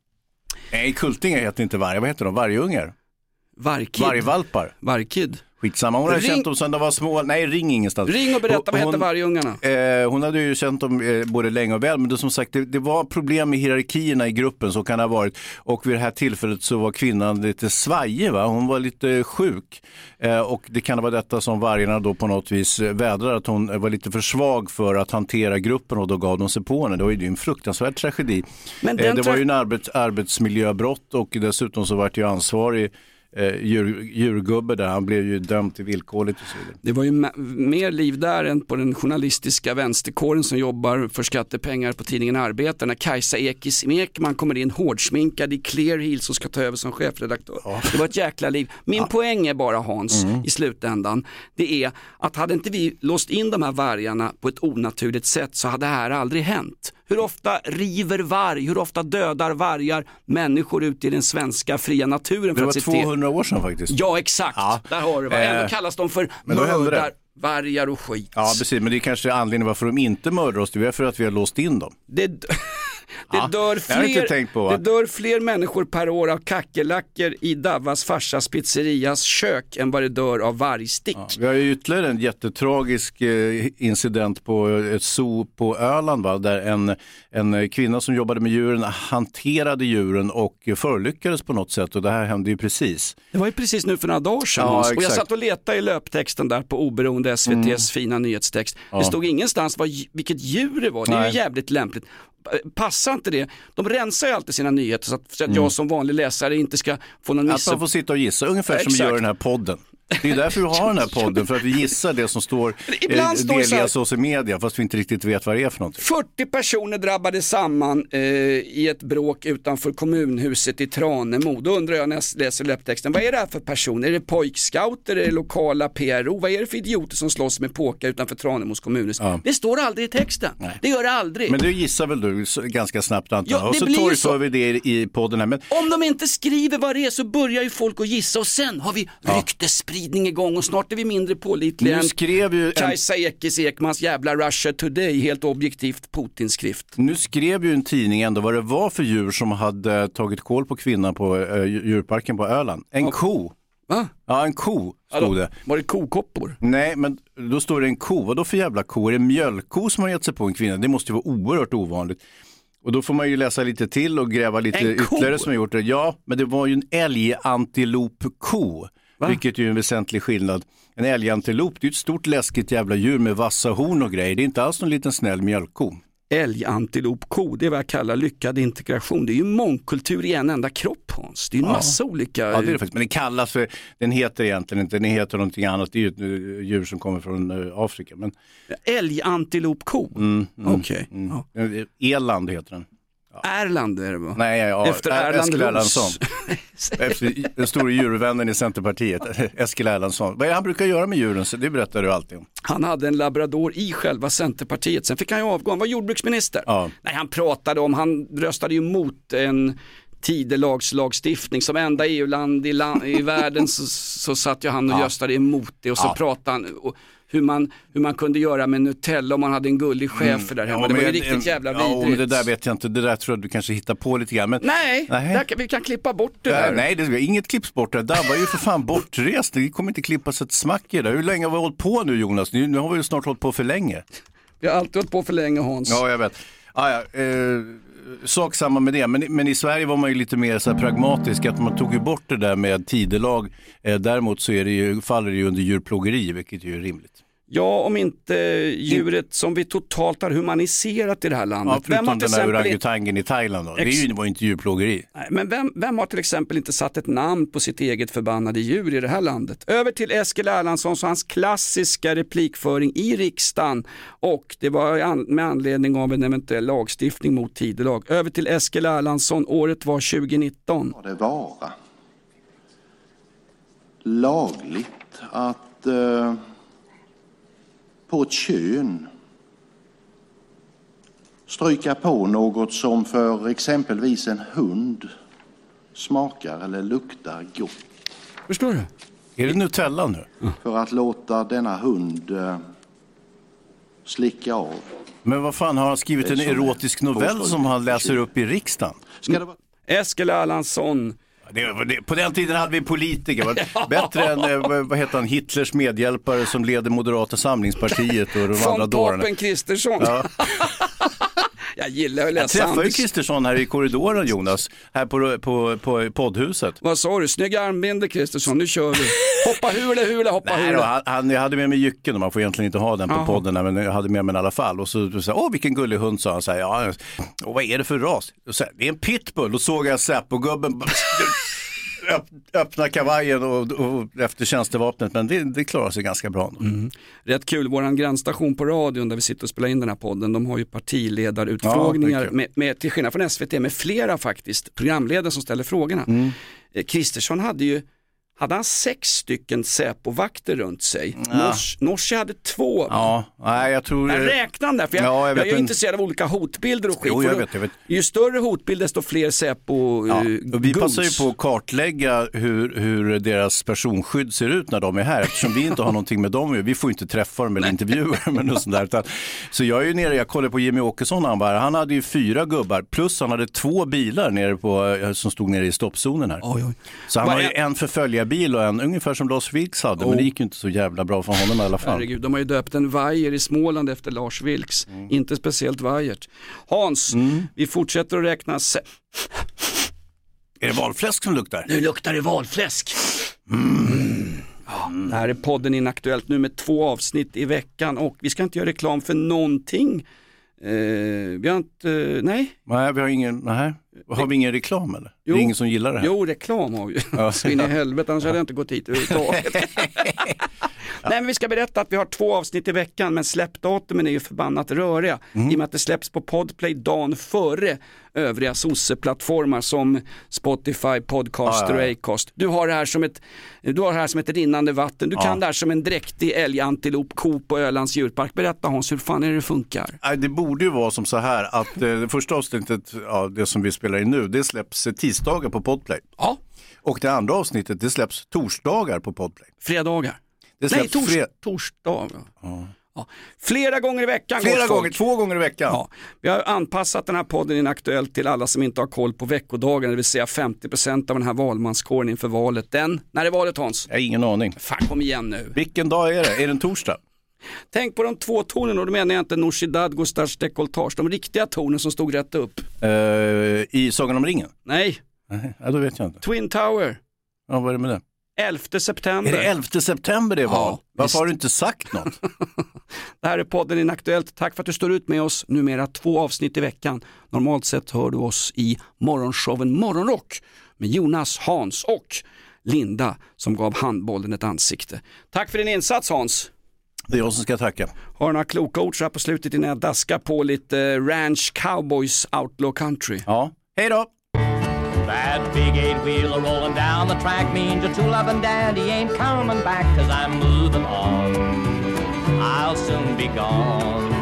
B: Nej, kultingar heter inte vargar, vad heter de? Vargungar?
A: Vargkid.
B: Vargvalpar.
A: Vargkid.
B: Skitsamma, hon
A: Ring-
B: känt dem sedan de var små. Nej, ring ingenstans.
A: Ring och berätta, vad
B: Hon-
A: heter vargungarna?
B: Eh, hon hade ju känt dem eh, både länge och väl, men det, som sagt, det, det var problem med hierarkierna i gruppen, så kan det ha varit. Och vid det här tillfället så var kvinnan lite svajig, va? hon var lite sjuk. Eh, och det kan vara detta som vargarna då på något vis eh, vädrar, att hon var lite för svag för att hantera gruppen och då gav de sig på henne. Det var ju en fruktansvärd tragedi.
A: Men
B: eh, det var ju en arbets, arbetsmiljöbrott och dessutom så vart ju ansvarig eh, djur, djurgubbe där, han blev ju dömd till villkorligt och så vidare.
A: Det var ju mer liv där än på den journalistiska vänsterkåren som jobbar för skattepengar på tidningen Arbetaren. När Kajsa Ekis Ekman kommer in hårdsminkad i clear heels och ska ta över som chefredaktör. Det var ett jäkla liv. Min poäng är bara Hans,
B: Mm.
A: i slutändan, det är att hade inte vi låst in de här vargarna på ett onaturligt sätt så hade det här aldrig hänt. Hur ofta river varg, hur ofta dödar vargar människor ute i den svenska fria naturen?
B: Det
A: för
B: var
A: att se till-
B: 200 år sedan faktiskt.
A: Ja exakt, där har du det.
B: Eh,
A: Ändå kallas de för mördar, vargar och skit.
B: Ja, precis. Men det är kanske anledningen varför de inte mördar oss. Det är för att vi har låst in dem.
A: Det, det,
B: Ja,
A: dör fler, det dör fler människor per år av kackerlackor i Davas farsas pizzerias kök än vad det dör av vargstick.
B: Vi har ju ytterligare en jättetragisk eh, incident på ett zoo på Öland va? där en, en kvinna som jobbade med djuren hanterade djuren och förolyckades på något sätt och det här hände ju precis.
A: Det var ju precis nu för några dagar sedan
B: Ja,
A: och jag satt och letade i löptexten där på oberoende SVTs
B: Mm.
A: fina nyhetstext.
B: Ja.
A: Det stod ingenstans vad, vilket djur det var, det är
B: Nej.
A: ju jävligt lämpligt. Passar inte det? De rensar ju alltid sina nyheter så att, så att
B: Mm.
A: jag som vanlig läsare inte ska få någon
B: Att
A: miss.
B: man får sitta och gissa, ungefär som vi
A: Exakt.
B: gör i den här podden. Det är därför vi har den här podden, för att vi gissar det som står,
A: Ibland
B: eh,
A: står
B: delges oss i media, fast vi inte riktigt vet vad det är för någonting.
A: 40 personer drabbades samman eh, i ett bråk utanför kommunhuset i Tranemo. Då undrar jag när jag läser löptexten, vad är det här för personer? Är det pojkscouter, är det lokala PRO? Vad är det för idioter som slåss med påkar utanför Tranemos kommunhus? Det står aldrig i texten. Det gör det aldrig.
B: Men det gissar väl du ganska snabbt antar jag.
A: Ja,
B: och så torgför
A: så.
B: vi det i podden här. Men
A: Om de inte skriver vad det är så börjar ju folk att gissa och sen har vi ryktesspridning igång och snart är vi mindre pålitliga
B: Nu
A: än
B: skrev ju en-
A: Kajsa Ekis Ekmans jävla Russia Today, helt objektivt Putinskrift.
B: Nu skrev ju en tidning ändå vad det var för djur som hade tagit koll på kvinnan på äh, djurparken på Öland. En ko.
A: Va?
B: Ja, en ko stod
A: Hallå,
B: det.
A: Var det kokoppor?
B: Nej, men då står det en ko. Vad då för jävla ko? Är det en mjölkko som har gett sig på en kvinna? Det måste ju vara oerhört ovanligt. Och då får man ju läsa lite till och gräva lite
A: En ko?
B: ytterligare som har gjort det. Ja, men det var ju en älgantilopko. Vilket är ju en väsentlig skillnad. En älgantilop, det är ett stort läskigt jävla djur med vassa horn och grejer. Det är inte alls någon liten snäll mjölkko.
A: älgantilopko, det är vad jag kallar lyckad integration. Det är ju mångkultur i en enda kropp Hans. Det är en
B: Ja.
A: massa olika...
B: Ja, det är det faktiskt. Men det kallas för, den heter egentligen inte, den heter någonting annat. Det är ju ett eh, djur som kommer från eh, Afrika. Men...
A: Älgantilopko?
B: Mm, mm,
A: Okej.
B: Mm. Eh, Eland heter den.
A: Erland är det va?
B: Nej, ja,
A: Efter
B: Ä-
A: Erland
B: Eskil. Erlandsson. Efter den stora djurvännen i Centerpartiet, Eskil Erlandsson. Vad är det han brukar göra med djuren? Så Det berättar du alltid om.
A: Han hade en labrador i själva Centerpartiet, sen fick han ju avgå, han var jordbruksminister.
B: Ja.
A: Nej, han pratade om, han röstade ju mot en tidelagslagstiftning som enda EU-land i, i världen så, så satt ju han och
B: Ja.
A: röstade emot det och så
B: Ja.
A: pratade han och hur man, hur man kunde göra med Nutella om man hade en gullig chef för där hemma.
B: Ja,
A: det var ju riktigt jävla
B: Ja,
A: vidrigt.
B: men det där vet jag inte. Det där tror jag du kanske hittar på lite grann. Men...
A: Nej,
B: Nej.
A: Kan, vi kan klippa bort det
B: Ja,
A: där.
B: nej, det inget klipps bort. Det där var ju för fan bortrest. Det kommer inte klippas ett smack i det. Hur länge har vi hållit på nu Jonas? Nu, nu har vi ju snart hållit på för länge.
A: Vi har alltid hållit på för länge Hans.
B: Ja, jag vet. Ah, ja, eh, sak samma med det, men, men i Sverige var man ju lite mer så här pragmatisk, att man tog ju bort det där med tidelag. Eh, däremot så är det ju, faller det ju under djurplågeri, vilket ju är rimligt.
A: Ja, om inte djuret som vi totalt har humaniserat i det här landet.
B: Ja, förutom
A: har
B: den
A: till
B: där
A: exempel-
B: orangutangen i Thailand då. Det är ju, var ju inte djurplågeri.
A: Nej, Men vem, vem har till exempel inte satt ett namn på sitt eget förbannade djur i det här landet? Över till Eskil Erlandssons och hans klassiska replikföring i riksdagen och det var med anledning av en eventuell lagstiftning mot tidelag. Över till Eskil Erlandsson, året var 2019.
H: det vara lagligt att eh, på ett kön stryka på något som för exempelvis en hund smakar eller luktar gott?
A: Förstår du?
B: Är det Nutella nu?
H: För att låta denna hund eh, slicka av.
B: Men vad fan, har han skrivit en erotisk novell som han läser upp i riksdagen?
A: Eskil Erlandsson.
B: Det, det, på den tiden hade vi politiker, bättre än eh, vad heter han, Hitlers medhjälpare som leder Moderata samlingspartiet och de andra
A: Von
B: dårarna.
A: Papen Kristersson.
B: Ja.
A: Jag gillar att
B: Jag
A: läsa
B: träffade ju. Kristersson här i korridoren Jonas, här på, på, på poddhuset.
A: Vad sa du? Snygga armbindel Kristersson, nu kör vi. Hoppa hula hula, hoppa
B: Nej, då,
A: hula.
B: han, han, jag hade med mig jycken och man får egentligen inte ha den på
A: Jaha.
B: podden, men jag hade med mig den i alla fall. Och så, sa jag, åh vilken gullig hund, sa han. Så här, ja, och vad är det för ras? Och så det är en pitbull. Då såg jag Säpo-gubben öppna kavajen och, och efter tjänstevapnet, men det, det klarar sig ganska bra.
A: Mm. Rätt kul, vår grannstation på radion där vi sitter och spelar in den här podden, de har ju partiledarutfrågningar,
B: Ja,
A: med, med, till skillnad från SVT, med flera faktiskt programledare som ställer frågorna.
B: Mm.
A: Eh, Kristersson hade ju hade han sex stycken Säpo-vakter runt sig.
B: Ja.
A: Nors, Norsi hade två.
B: Ja, nej jag tror...
A: Jag räknar där, för jag,
B: Ja, jag
A: jag, är
B: men-
A: intresserad av olika hotbilder och skit.
B: Jo, jag vet, jag vet.
A: Ju större hotbild desto fler Säpo
B: Ja,
A: eh,
B: och vi passar ju på att kartlägga hur, hur deras personskydd ser ut när de är här eftersom vi inte har någonting med dem. Vi får inte träffa dem eller intervjua dem eller sånt där. Utan, så jag är ju nere, jag kollade på Jimmy Åkesson han var. Han hade ju fyra gubbar plus han hade två bilar nere på, eh, som stod nere i stoppzonen här. Så han
A: Vad
B: har ju en förföljarbil och en ungefär som Lars Vilks hade. Men
A: Oh.
B: det gick ju inte så jävla bra för honom i alla fall.
A: Herregud, de har ju döpt en vajer i Småland efter Lars Vilks.
B: Mm.
A: Inte speciellt vajert. Hans, vi fortsätter att räkna. Se-
B: Är det valfläsk som luktar?
A: Nu luktar det valfläsk. Mm. Ja, det här är podden Inaktuellt nu med två avsnitt i veckan och vi ska inte göra reklam för någonting. Eh, vi har inte, nej.
B: Nej, vi har ingen, nej. Har vi ingen reklam eller?
A: Jo.
B: Det är ingen som gillar det här?
A: Jo, reklam har vi.
B: Ja.
A: Så in i helvete, annars hade jag inte gått hit överhuvudtaget. Nej, men vi ska berätta att vi har två avsnitt i veckan, men släppdatumen är ju förbannat röriga.
B: Mm.
A: I och med att det släpps på Podplay dagen före övriga sosse-plattformar som Spotify, Podcaster
B: Ja, ja, ja.
A: och Acast. Du har det här som ett, du har det här som ett rinnande vatten. Du
B: Ja.
A: kan det här som en dräktig älgantilop, ko på Ölands djurpark. Berätta Hans, hur fan är det det funkar?
B: Det borde ju vara som så här att eh, det första avsnittet, ja, det som vi spelar in nu, det släpps eh, tisdagar på Podplay.
A: Ja.
B: Och det andra avsnittet, det släpps torsdagar på Podplay.
A: Fredagar?
B: Det
A: Nej, tors,
B: fred-
A: torsdag. Ja. Flera gånger i veckan
B: Flera gånger,
A: folk.
B: två gånger i veckan.
A: Ja, vi har anpassat den här podden inaktuellt till alla som inte har koll på veckodagen, det vill säga 50% av den här valmanskåren inför valet. Den, när är valet Hans?
B: Jag har ingen aning.
A: Fan kom igen nu.
B: Vilken dag är det? Är det en torsdag?
A: Tänk på de två tornen och då menar jag inte Nooshi Dadgostars dekolletage, de riktiga tornen som stod rätt upp.
B: Eh, I Sagan om ringen?
A: Nej,
B: Nej, ja, då vet jag inte.
A: Twin Tower,
B: Ja, vad är det med det?
A: 11 september.
B: Är det 11 september det val?
A: Ja,
B: Varför
A: visst.
B: har du inte sagt något?
A: Det här är podden Inaktuellt. Tack för att du står ut med oss. Numera två avsnitt i veckan. Normalt sett hör du oss i morgonshowen Morgonrock med Jonas, Hans och Linda som gav handbollen ett ansikte. Tack för din insats Hans.
B: Det är jag som ska tacka.
A: Har du några kloka ord så här på slutet innan jag daskar på lite Ranch Cowboys Outlaw Country?
B: Ja, hej då!
I: That big eight wheeler rolling down the track means a true loving daddy ain't coming back cause I'm moving on. I'll soon be gone.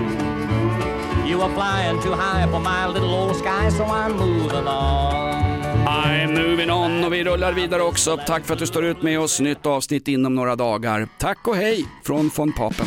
I: You are flying too high for my little old sky so I'm moving on.
A: I'm moving on och vi rullar vidare också. Tack för att du står ut med oss. Nytt avsnitt inom några dagar. Tack och hej från von Papen.